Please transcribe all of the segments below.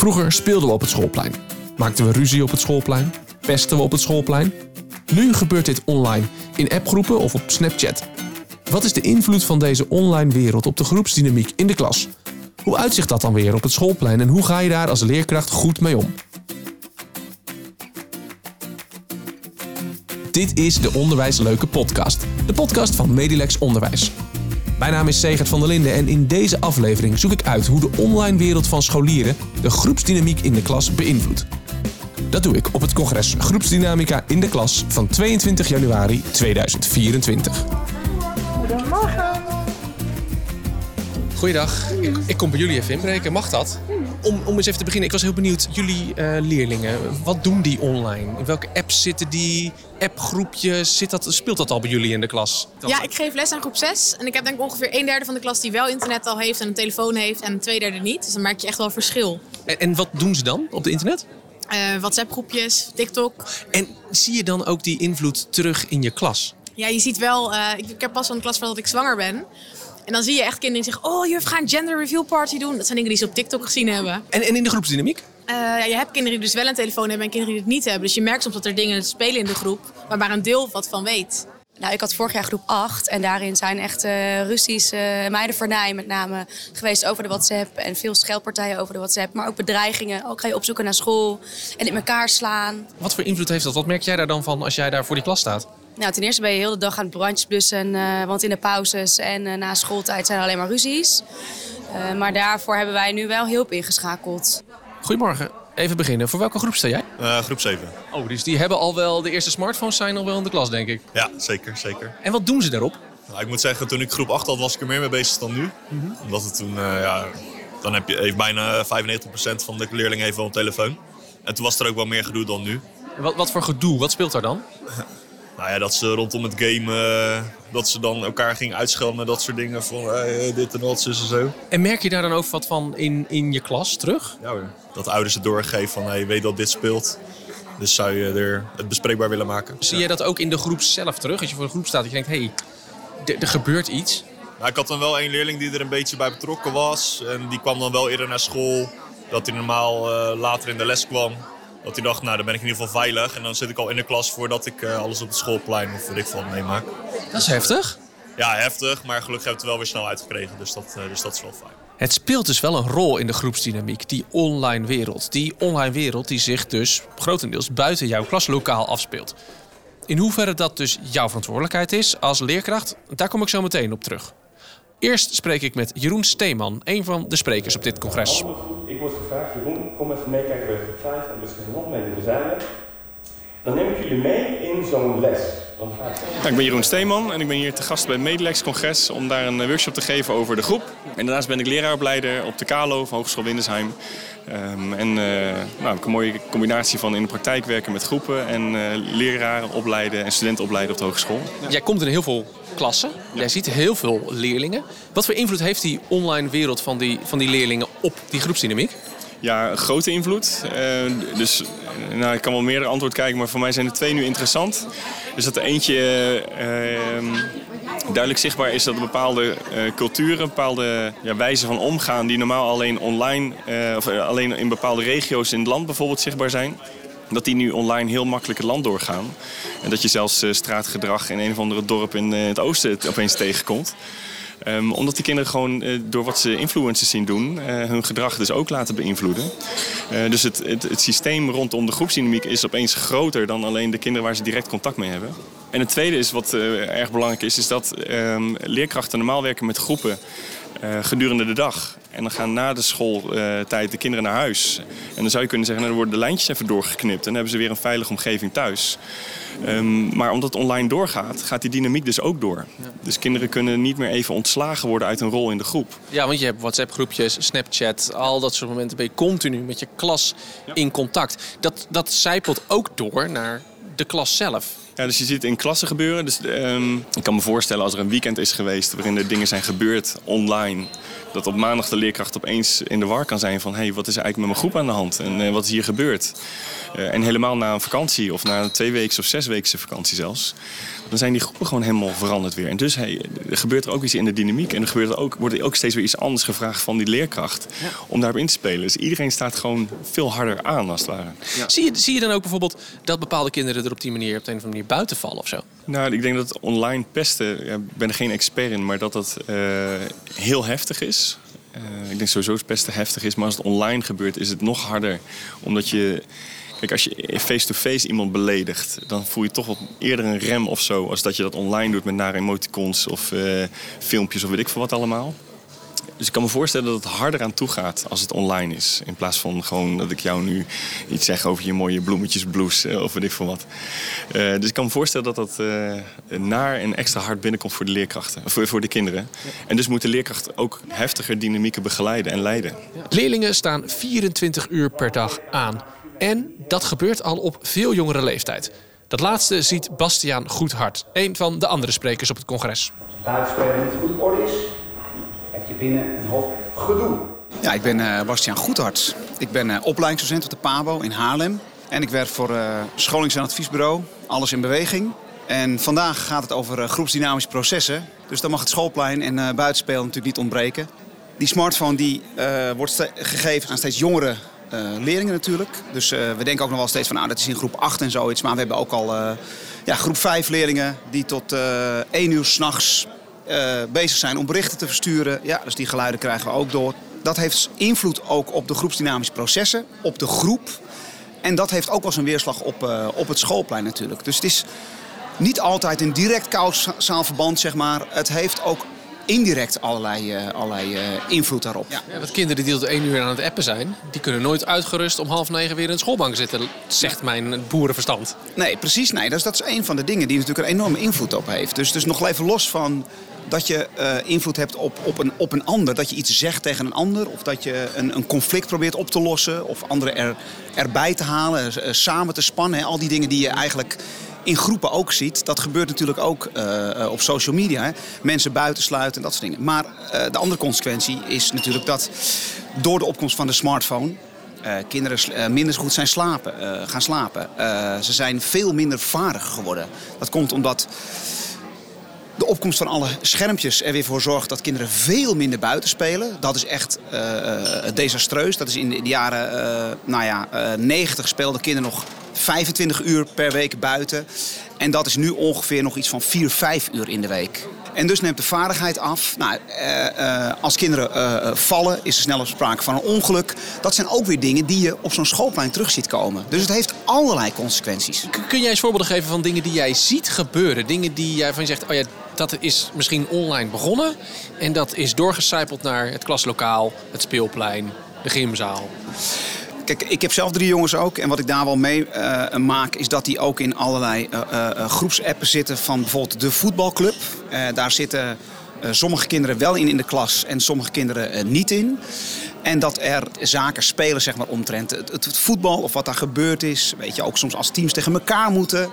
Vroeger speelden we op het schoolplein. Maakten we ruzie op het schoolplein. Pesten we op het schoolplein. Nu gebeurt dit online, in appgroepen of op Snapchat. Wat is de invloed van deze online wereld op de groepsdynamiek in de klas? Hoe uitzicht dat dan weer op het schoolplein en hoe ga je daar als leerkracht goed mee om? Dit is de Onderwijs Leuke podcast. De podcast van Medilex Onderwijs. Mijn naam is Segert van der Linden en in deze aflevering zoek ik uit hoe de online wereld van scholieren de groepsdynamiek in de klas beïnvloedt. Dat doe ik op het congres Groepsdynamica in de klas van 22 januari 2024. Goedemorgen. Goeiedag, ik, ik kom bij jullie even inbreken. Mag dat? Om, om eens even te beginnen, ik was heel benieuwd, jullie eh, leerlingen, wat doen die online? In welke apps zitten die? Appgroepjes, zit dat, speelt dat al bij jullie in de klas? Ja, ik geef les aan groep 6. En ik heb denk ik ongeveer een derde van de klas die wel internet al heeft en een telefoon heeft. En twee derde niet. Dus dan merk je echt wel verschil. En, en wat doen ze dan op de internet? Eh, WhatsApp groepjes, TikTok. En zie je dan ook die invloed terug in je klas? Ja, je ziet wel, eh, ik, ik heb pas van de klas van dat ik zwanger ben. En dan zie je echt kinderen die zeggen, oh juf, ga een gender reveal party doen. Dat zijn dingen die ze op TikTok gezien hebben. En, en in de groepsdynamiek? Eh, ja, je hebt kinderen die dus wel een telefoon hebben en kinderen die het niet hebben. Dus je merkt soms dat er dingen spelen in de groep waar maar een deel wat van weet. Nou, ik had vorig jaar groep 8 en daarin zijn echt uh, Russisch, uh, meidenvernij met name geweest over de WhatsApp. En veel scheldpartijen over de WhatsApp, maar ook bedreigingen. Ook ga je opzoeken naar school en in elkaar slaan. Wat voor invloed heeft dat? Wat merk jij daar dan van als jij daar voor die klas staat? Nou, ten eerste ben je heel de dag aan het brandjes blussen. Uh, want in de pauzes en uh, na schooltijd zijn er alleen maar ruzies. Uh, maar daarvoor hebben wij nu wel hulp ingeschakeld. Goedemorgen. Even beginnen. Voor welke groep sta jij? groep 7. Oh, dus die hebben al wel de eerste smartphones zijn al wel in de klas, denk ik. Ja, zeker, zeker. En wat doen ze daarop? Nou, ik moet zeggen, toen ik groep 8 had, was ik er meer mee bezig dan nu. Mm -hmm. Omdat het toen, ja, dan heb je heeft bijna 95% van de leerlingen heeft wel een telefoon. En toen was er ook wel meer gedoe dan nu. Wat, wat voor gedoe? Wat speelt daar dan? Nou ja, dat ze rondom het game, uh, dat ze dan elkaar gingen uitschelden dat soort dingen. Van hey, dit en dat, zus en zo. En merk je daar dan ook wat van in, in je klas terug? Ja hoor. Dat ouders het doorgeven van, hey, weet dat dit speelt. Dus zou je er het bespreekbaar willen maken. Zie je dat ook in de groep zelf terug? Als je voor de groep staat en je denkt, hé, hey, er gebeurt iets. Nou, ik had dan wel één leerling die er een beetje bij betrokken was. En die kwam dan wel eerder naar school. Dat hij normaal uh, later in de les kwam. Dat hij dacht, nou dan ben ik in ieder geval veilig. En dan zit ik al in de klas voordat ik uh, alles op het schoolplein of wat ik van meemaak. Dat is heftig. Ja, heftig. Maar gelukkig hebben we het wel weer snel uitgekregen. Dus dat, uh, dus dat is wel fijn. Het speelt dus wel een rol in de groepsdynamiek, die online wereld. Die online wereld die zich dus grotendeels buiten jouw klaslokaal afspeelt. In hoeverre dat dus jouw verantwoordelijkheid is als leerkracht, daar kom ik zo meteen op terug. Eerst spreek ik met Jeroen Steeman, een van de sprekers op dit congres. Ik word gevraagd, Jeroen, kom even meekijken bij groep 5 en dus nog mee te. Dan neem ik jullie mee in zo'n les. Ik... Ben Jeroen Steeman en ik ben hier te gast bij het Medelex Congres om daar een workshop te geven over de groep. En daarnaast ben ik leraaropleider op de KALO van Hogeschool Windesheim. Um, en uh, nou, een mooie combinatie van in de praktijk werken met groepen en uh, leraren opleiden en studenten opleiden op de hogeschool. Jij komt in heel veel klassen, ja. jij ziet heel veel leerlingen. Wat voor invloed heeft die online wereld van die, van die leerlingen op die groepsdynamiek? Ja, grote invloed. Uh, dus nou, ik kan wel meerdere antwoorden kijken, maar voor mij zijn er twee nu interessant. Dus dat er eentje uh, duidelijk zichtbaar is dat bepaalde uh, culturen, bepaalde ja, wijzen van omgaan die normaal alleen online uh, of alleen in bepaalde regio's in het land bijvoorbeeld zichtbaar zijn. Dat die nu online heel makkelijk het land doorgaan. En dat je zelfs straatgedrag in een of andere dorp in het oosten opeens tegenkomt. Um, omdat die kinderen gewoon uh, door wat ze influencers zien doen, uh, hun gedrag dus ook laten beïnvloeden. Uh, dus het, het, het, systeem rondom de groepsdynamiek is opeens groter dan alleen de kinderen waar ze direct contact mee hebben. En het tweede is wat erg belangrijk is, is dat um, leerkrachten normaal werken met groepen gedurende de dag. En dan gaan na de schooltijd de kinderen naar huis. En dan zou je kunnen zeggen, nou, dan worden de lijntjes even doorgeknipt. En dan hebben ze weer een veilige omgeving thuis. Um, maar omdat het online doorgaat, gaat die dynamiek dus ook door. Ja. Dus kinderen kunnen niet meer even ontslagen worden uit hun rol in de groep. Ja, want je hebt WhatsApp-groepjes, Snapchat, al dat soort momenten ben je continu met je klas ja. in contact. Dat, dat zijpelt ook door naar de klas zelf. Ja, dus je ziet het in klassen gebeuren. Dus, ehm, ik kan me voorstellen als er een weekend is geweest waarin er dingen zijn gebeurd online. Dat op maandag de leerkracht opeens in de war kan zijn van... hé, hey, wat is er eigenlijk met mijn groep aan de hand en eh, wat is hier gebeurd? Eh, en helemaal na een vakantie of na een tweewekse of zesweekse vakantie zelfs... dan zijn die groepen gewoon helemaal veranderd weer. En dus hey, er gebeurt er ook iets in de dynamiek. En er gebeurt er ook, wordt er ook steeds weer iets anders gevraagd van die leerkracht... om daarop in te spelen. Dus iedereen staat gewoon veel harder aan, als het ware. Zie, je, zie je dan ook bijvoorbeeld dat bepaalde kinderen er op die manier... op de een of andere manier buiten vallen of zo? Nou, ik denk dat online pesten, ja, ik ben er geen expert in, maar dat dat eh, heel heftig is. Uh, ik denk sowieso dat pesten heftig is, maar als het online gebeurt is het nog harder. Omdat je, kijk, als je face-to-face iemand beledigt, dan voel je toch wat eerder een rem of zo. Als dat je dat online doet met nare emoticons of uh, filmpjes of weet ik veel wat allemaal. Dus ik kan me voorstellen dat het harder aan toe gaat als het online is. In plaats van gewoon dat ik jou nu iets zeg over je mooie bloemetjesblouse of weet ik veel wat. Uh, dus ik kan me voorstellen dat dat uh, naar en extra hard binnenkomt voor de leerkrachten, voor, voor de kinderen. Ja. En dus moet de leerkracht ook heftiger dynamieken begeleiden en leiden. Ja. Leerlingen staan 24 uur per dag aan. En dat gebeurt al op veel jongere leeftijd. Dat laatste ziet Bastiaan Goedhart, een van de andere sprekers op het congres. Buitenspelen niet goed orde is, binnen een hoop gedoe. Ja, ik ben uh, Bastiaan Goedhart. Ik ben uh, opleidingsdocent op de PABO in Haarlem. En ik werk voor uh, scholings- en adviesbureau Alles in Beweging. En vandaag gaat het over groepsdynamische processen. Dus dan mag het schoolplein en buitenspelen natuurlijk niet ontbreken. Die smartphone die, wordt gegeven aan steeds jongere leerlingen natuurlijk. Dus we denken ook nog wel steeds van, nou, dat is in groep 8 en zoiets. Maar we hebben ook al ja, groep 5 leerlingen die tot 1 uur s'nachts bezig zijn om berichten te versturen. Ja, dus die geluiden krijgen we ook door. Dat heeft invloed ook op de groepsdynamische processen, op de groep. En dat heeft ook wel zijn weerslag op, uh, op het schoolplein natuurlijk. Dus het is niet altijd een direct kausaal verband, zeg maar. Het heeft ook indirect allerlei, uh, allerlei uh, invloed daarop. Ja. Ja, want kinderen die tot één uur aan het appen zijn... die kunnen nooit uitgerust om half negen weer in de schoolbank zitten... zegt mijn boerenverstand. Nee, precies. Nee. Dus dat is een van de dingen die natuurlijk een enorme invloed op heeft. Dus, dus nog even los van dat je uh, invloed hebt op, op, een, op een ander. Dat je iets zegt tegen een ander. Of dat je een, een conflict probeert op te lossen. Of anderen er, erbij te halen. Samen te spannen. Hè. Al die dingen die je eigenlijk in groepen ook ziet. Dat gebeurt natuurlijk ook uh, op social media. Hè. Mensen buitensluiten en dat soort dingen. Maar de andere consequentie is natuurlijk dat door de opkomst van de smartphone... Uh, kinderen uh, minder goed zijn slapen, uh, gaan slapen. ze zijn veel minder vaardig geworden. Dat komt omdat de opkomst van alle schermpjes er weer voor zorgt dat kinderen veel minder buiten spelen. Dat is echt desastreus. Dat is in de jaren nou ja, 90 speelden kinderen nog 25 uur per week buiten. En dat is nu ongeveer nog iets van 4, 5 uur in de week. En dus neemt de vaardigheid af. Nou, uh, uh, als kinderen uh, vallen, is er sneller sprake van een ongeluk. Dat zijn ook weer dingen die je op zo'n schoolplein terug ziet komen. Dus het heeft allerlei consequenties. Kun jij eens voorbeelden geven van dingen die jij ziet gebeuren? Dingen die jij van je zegt, oh ja, dat is misschien online begonnen. En dat is doorgecijpeld naar het klaslokaal, het speelplein, de gymzaal. Kijk, ik heb zelf drie jongens ook. En wat ik daar wel mee uh, maak, is dat die ook in allerlei uh, groepsappen zitten van bijvoorbeeld de voetbalclub. daar zitten sommige kinderen wel in in de klas en sommige kinderen niet in. En dat er zaken spelen, zeg maar, omtrent het, voetbal of wat daar gebeurd is. Weet je, ook soms als teams tegen elkaar moeten.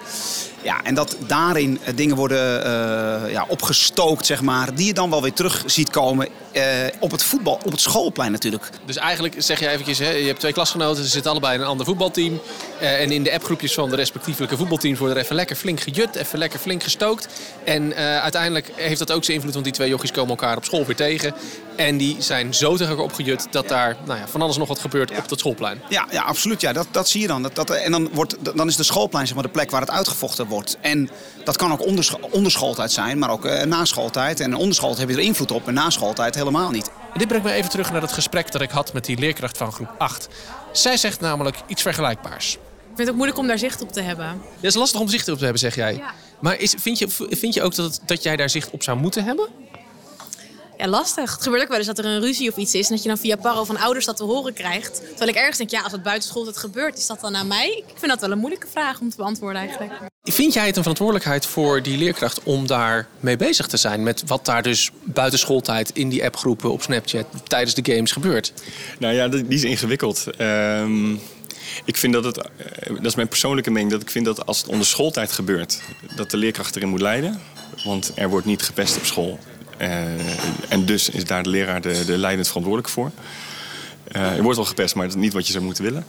Ja, en dat daarin dingen worden uh, ja, opgestookt, zeg maar. Die je dan wel weer terug ziet komen uh, op het voetbal, op het schoolplein natuurlijk. Dus eigenlijk zeg je eventjes, hè, je hebt twee klasgenoten, ze zitten allebei in een ander voetbalteam. Uh, en in de appgroepjes van de respectievelijke voetbalteams worden er even lekker flink gejut, even lekker flink gestookt. En uiteindelijk heeft dat ook zijn invloed, want die twee jochies komen elkaar op school weer tegen. En die zijn zo tegen elkaar opgejut dat daar nou ja, van alles nog wat gebeurt ja. op dat schoolplein. Ja, ja absoluut. Ja. Dat, dat zie je dan. Dat, dat, en dan, wordt, dan is de schoolplein zeg maar, de plek waar het uitgevochten wordt. En dat kan ook onderscho onderschooltijd zijn, maar ook uh, naschooltijd. En onderschooltijd heb je er invloed op en naschooltijd helemaal niet. En dit brengt me even terug naar het gesprek dat ik had met die leerkracht van groep 8. Zij zegt namelijk iets vergelijkbaars. Ik vind het ook moeilijk om daar zicht op te hebben. Het is lastig om zicht op te hebben, zeg jij. Ja. Maar is, vind, je, vind je ook dat, dat jij daar zicht op zou moeten hebben? Ja, lastig. Het gebeurt ook wel eens dat er een ruzie of iets is... en dat je dan via paro van ouders dat te horen krijgt. Terwijl ik ergens denk, ja, als het buitenschool het gebeurt... is dat dan aan mij? Ik vind dat wel een moeilijke vraag om te beantwoorden eigenlijk. Vind jij het een verantwoordelijkheid voor die leerkracht om daar mee bezig te zijn? Met wat daar dus buitenschooltijd in die appgroepen op Snapchat tijdens de games gebeurt? Nou ja, die is ingewikkeld. Um... Ik vind dat het, eh, dat is mijn persoonlijke mening, dat ik vind dat als het onder schooltijd gebeurt, dat de leerkracht erin moet leiden. Want er wordt niet gepest op school. Eh, en dus is daar de leraar de, de leidend verantwoordelijk voor. Eh, er wordt wel gepest, maar dat is niet wat je zou moeten willen.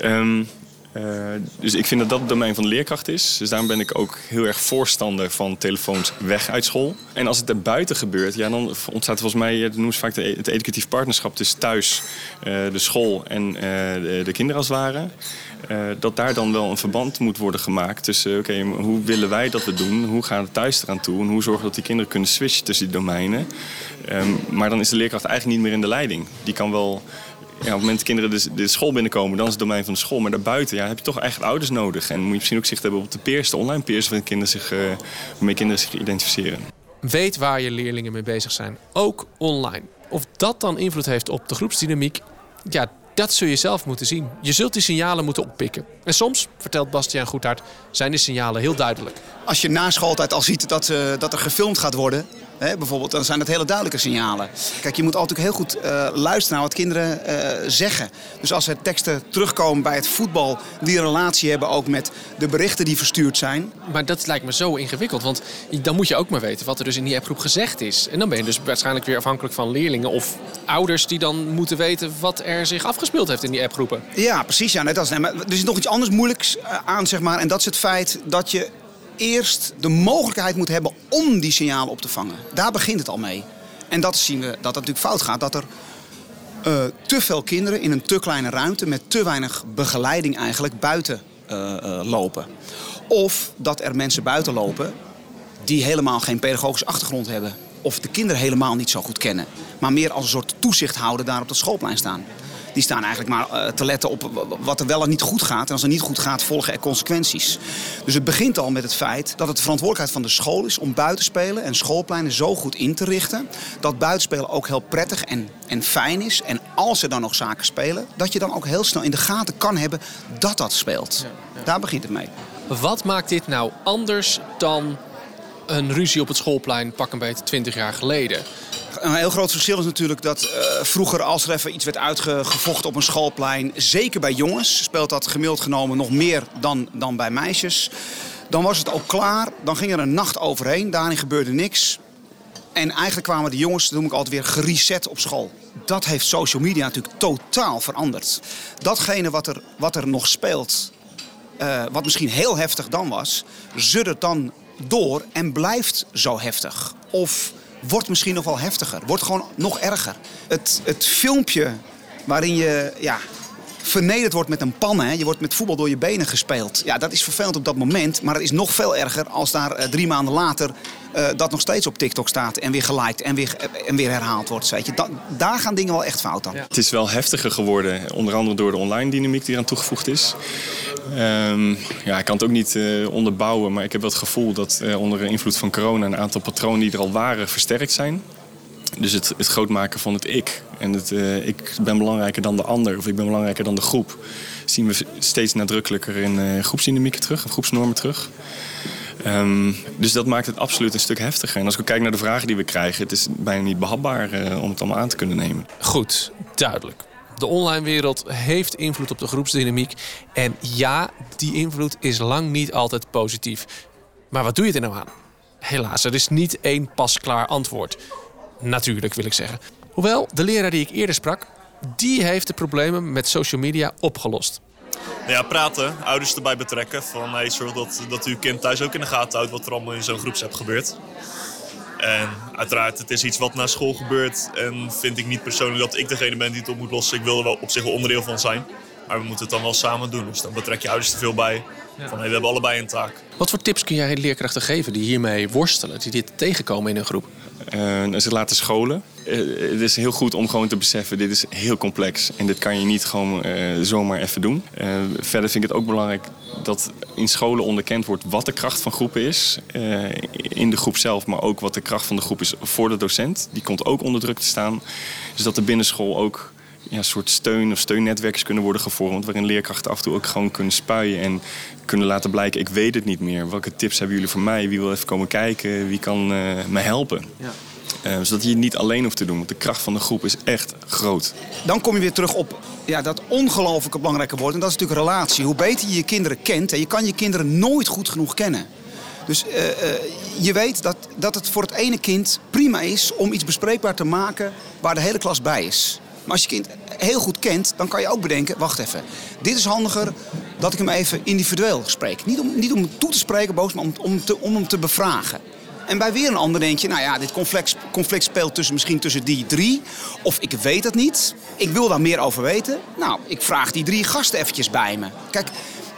Ehm, eh, dus ik vind dat dat het domein van de leerkracht is. Dus daarom ben ik ook heel erg voorstander van telefoons weg uit school. En als het er buiten gebeurt, ja, dan ontstaat volgens mij, dat noemen ze vaak de- het educatief partnerschap tussen thuis, eh, de school en eh, de, de kinderen als het ware. Eh, dat daar dan wel een verband moet worden gemaakt tussen, oké, hoe willen wij dat we doen? Hoe gaan we thuis eraan toe? En hoe zorgen we dat die kinderen kunnen switchen tussen die domeinen? Ehm, maar dan is de leerkracht eigenlijk niet meer in de leiding. Die kan wel ja, op het moment dat kinderen de, de school binnenkomen, dan is het domein van de school. Maar daarbuiten ja, heb je toch echt ouders nodig. En moet je misschien ook zicht hebben op de peers, de online peers, waarin kinderen zich, eh, waarmee kinderen zich identificeren. Weet waar je leerlingen mee bezig zijn, ook online. Of dat dan invloed heeft op de groepsdynamiek, ja, dat zul je zelf moeten zien. Je zult die signalen moeten oppikken. En soms, vertelt Bastiaan Goedhart, zijn die signalen heel duidelijk. Als je na schooltijd al ziet dat, eh, dat er gefilmd gaat worden, hè, bijvoorbeeld, dan zijn dat hele duidelijke signalen. Kijk, je moet altijd heel goed eh, luisteren naar wat kinderen eh, zeggen. Dus als er teksten terugkomen bij het voetbal die een relatie hebben ook met de berichten die verstuurd zijn. Maar dat lijkt me zo ingewikkeld, want dan moet je ook maar weten wat er dus in die appgroep gezegd is. En dan ben je dus waarschijnlijk weer afhankelijk van leerlingen of ouders die dan moeten weten wat er zich afgespeeld heeft in die appgroepen. Ja, precies. Ja, net als, nee, maar er is nog iets anders moeilijks eh, aan, zeg maar. En dat is het feit dat je eerst de mogelijkheid moet hebben om die signalen op te vangen. Daar begint het al mee. En dat zien we dat dat natuurlijk fout gaat. Dat er eh, te veel kinderen in een te kleine ruimte met te weinig begeleiding eigenlijk buiten eh, eh, lopen. Of dat er mensen buiten lopen die helemaal geen pedagogische achtergrond hebben. Of de kinderen helemaal niet zo goed kennen. Maar meer als een soort toezichthouder daar op dat schoolplein staan. Die staan eigenlijk maar eh, te letten op wat er wel en niet goed gaat. En als er niet goed gaat, volgen er consequenties. Dus het begint al met het feit dat het de verantwoordelijkheid van de school is om buitenspelen en schoolpleinen zo goed in te richten. Dat buitenspelen ook heel prettig en, en fijn is. En als er dan nog zaken spelen, dat je dan ook heel snel in de gaten kan hebben dat dat speelt. Daar begint het mee. Wat maakt dit nou anders dan een ruzie op het schoolplein pak een beetje 20 jaar geleden? Een heel groot verschil is natuurlijk dat eh, vroeger als er even iets werd uitgevochten op een schoolplein, zeker bij jongens, speelt dat gemiddeld genomen nog meer dan, dan bij meisjes. Dan was het ook klaar, dan ging er een nacht overheen, daarin gebeurde niks. En eigenlijk kwamen de jongens, dat noem ik altijd weer, gereset op school. Dat heeft social media natuurlijk totaal veranderd. Datgene wat er, wat er nog speelt, eh, wat misschien heel heftig dan was, zuddert dan door en blijft zo heftig. Of wordt misschien nog wel heftiger, wordt gewoon nog erger. Het, het filmpje waarin je ja, vernederd wordt met een pan, hè? je wordt met voetbal door je benen gespeeld. Ja, dat is vervelend op dat moment, maar het is nog veel erger als daar eh, drie maanden later eh, dat nog steeds op TikTok staat en weer geliked en weer, en weer herhaald wordt. Weet je. Da- daar gaan dingen wel echt fout aan. Het is wel heftiger geworden, onder andere door de online dynamiek die eraan toegevoegd is. Ehm, ja, ik kan het ook niet eh, onderbouwen, maar ik heb wel het gevoel dat eh, onder invloed van corona een aantal patronen die er al waren versterkt zijn. Dus het, het grootmaken van het ik en het eh, ik ben belangrijker dan de ander of ik ben belangrijker dan de groep, zien we steeds nadrukkelijker in groepsdynamieken terug, of groepsnormen terug. Ehm, dus dat maakt het absoluut een stuk heftiger. En als ik kijk naar de vragen die we krijgen, het is bijna niet behapbaar eh, om het allemaal aan te kunnen nemen. Goed, duidelijk. De online wereld heeft invloed op de groepsdynamiek. En ja, die invloed is lang niet altijd positief. Maar wat doe je er nou aan? Helaas, er is niet één pasklaar antwoord. Natuurlijk wil ik zeggen. Hoewel, de leraar die ik eerder sprak, die heeft de problemen met social media opgelost. Ja, praten, ouders erbij betrekken. Van hey, zorg dat, dat uw kind thuis ook in de gaten houdt wat er allemaal in zo'n groepsapp gebeurt. En uiteraard, het is iets wat na school gebeurt. En vind ik niet persoonlijk dat ik degene ben die het op moet lossen. Ik wil er wel op zich wel onderdeel van zijn. Maar we moeten het dan wel samen doen. Dus dan betrek je ouders te veel bij. Van hey, we hebben allebei een taak. Wat voor tips kun jij leerkrachten geven die hiermee worstelen, die dit tegenkomen in hun groep? Eh, en ze laten scholen. Eh, het is heel goed om gewoon te beseffen, dit is heel complex. En dit kan je niet gewoon eh, zomaar even doen. Eh, verder vind ik het ook belangrijk dat in scholen onderkend wordt wat de kracht van groepen is. eh, in de groep zelf, maar ook wat de kracht van de groep is voor de docent. Die komt ook onder druk te staan. Dus dat er binnenschool ook ja, soort steun of steun kunnen worden gevormd. Waarin leerkrachten af en toe ook gewoon kunnen spuien en kunnen laten blijken: ik weet het niet meer. Welke tips hebben jullie voor mij? Wie wil even komen kijken? Wie kan eh, me helpen? Eh, zodat je het niet alleen hoeft te doen. Want de kracht van de groep is echt groot. Dan kom je weer terug op ja, dat ongelooflijke belangrijke woord. En dat is natuurlijk relatie. Hoe beter je je kinderen kent. En je kan je kinderen nooit goed genoeg kennen. Dus eh, eh, je weet dat, dat het voor het ene kind prima is om iets bespreekbaar te maken waar de hele klas bij is. Maar als je kind heel goed kent, dan kan je ook bedenken: wacht even, dit is handiger dat ik hem even individueel spreek. Niet om, niet om toe te spreken, boos, maar om, om, te, om hem te bevragen. En bij weer een ander denk je, nou ja, dit conflict, conflict speelt tussen, misschien tussen die drie. Of ik weet het niet. Ik wil daar meer over weten. Nou, ik vraag die drie gasten eventjes bij me. Kijk,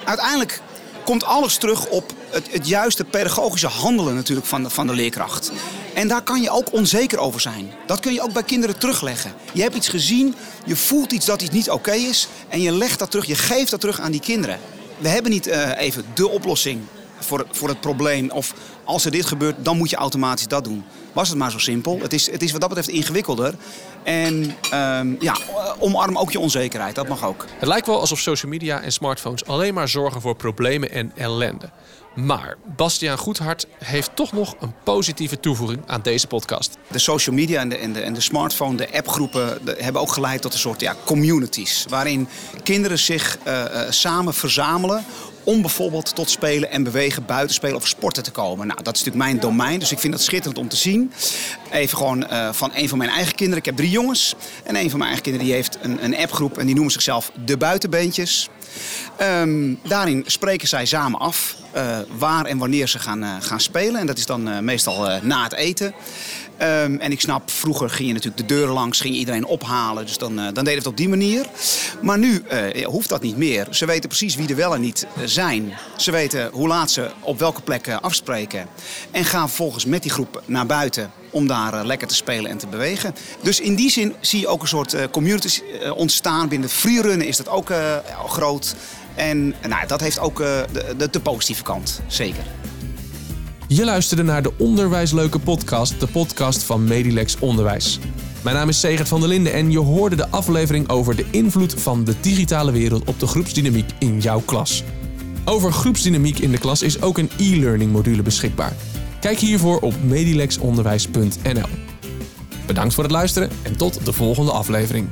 uiteindelijk komt alles terug op het, het juiste pedagogische handelen natuurlijk van de, van de leerkracht. En daar kan je ook onzeker over zijn. Dat kun je ook bij kinderen terugleggen. Je hebt iets gezien, je voelt iets dat iets niet oké is... en je legt dat terug, je geeft dat terug aan die kinderen. We hebben niet uh, even de oplossing voor, voor het probleem. Of als er dit gebeurt, dan moet je automatisch dat doen. Was het maar zo simpel. Het is, het is wat dat betreft ingewikkelder. En um, ja, omarm ook je onzekerheid. Dat mag ook. Het lijkt wel alsof social media en smartphones alleen maar zorgen voor problemen en ellende. Maar Bastiaan Goedhart heeft toch nog een positieve toevoeging aan deze podcast. De social media en de, en de, en de smartphone, de appgroepen, de, hebben ook geleid tot een soort ja, communities. Waarin kinderen zich uh, uh, samen verzamelen om bijvoorbeeld tot spelen en bewegen, buiten spelen of sporten te komen. Nou, dat is natuurlijk mijn domein, dus ik vind dat schitterend om te zien. Even gewoon uh, van een van mijn eigen kinderen. Ik heb drie jongens. En een van mijn eigen kinderen die heeft een, een appgroep en die noemen zichzelf de buitenbeentjes. Um, daarin spreken zij samen af uh, waar en wanneer ze gaan, uh, gaan spelen. En dat is dan meestal na het eten. Um, en ik snap, vroeger ging je natuurlijk de deuren langs, ging iedereen ophalen. Dus dan, dan deed het op die manier. Maar nu hoeft dat niet meer. Ze weten precies wie er wel en niet zijn. Ze weten hoe laat ze op welke plek afspreken. En gaan vervolgens met die groep naar buiten om daar lekker te spelen en te bewegen. Dus in die zin zie je ook een soort communities ontstaan. Binnen freerunnen is dat ook groot. En nou, dat heeft ook de, de positieve kant, zeker. Je luisterde naar de Onderwijsleuke podcast, de podcast van Medilex Onderwijs. Mijn naam is Segert van der Linden en je hoorde de aflevering over de invloed van de digitale wereld op de groepsdynamiek in jouw klas. Over groepsdynamiek in de klas is ook een e-learning module beschikbaar. Kijk hiervoor op medilexonderwijs.nl. Bedankt voor het luisteren en tot de volgende aflevering.